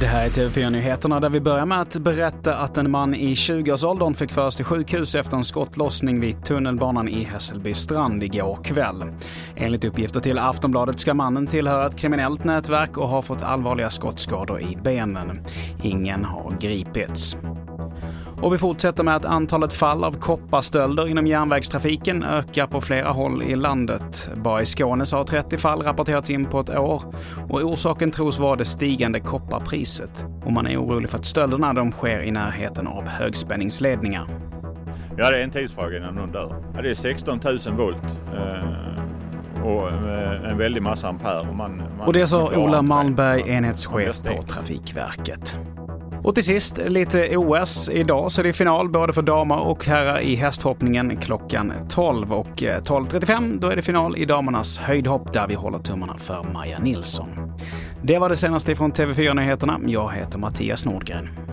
Det här är TV4-nyheterna där vi börjar med att berätta att en man i 20-årsåldern fick föras till sjukhus efter en skottlossning vid tunnelbanan i Hässelby strand igår kväll. Enligt uppgifter till Aftonbladet ska mannen tillhöra ett kriminellt nätverk och ha fått allvarliga skottskador i benen. Ingen har gripits. Och vi fortsätter med att antalet fall av kopparstölder inom järnvägstrafiken ökar på flera håll i landet. Bara i Skåne så har 30 fall rapporterats in på ett år och orsaken tros vara det stigande kopparpriset. Och man är orolig för att stölderna de sker i närheten av högspänningsledningar. Ja, det är en tidsfråga innan någon dör. Ja, det är 16 000 volt eh, och eh, en väldig massa ampere. Man, man, och det sa Ola. Malmberg, enhetschef på Trafikverket. Och till sist lite OS. Idag så är det final både för damer och herrar i hästhoppningen klockan 12 och eh, 12.35 då är det final i damernas höjdhopp där vi håller tummarna för Maja Nilsson. Det var det senaste från TV4 Nyheterna. Jag heter Mattias Nordgren.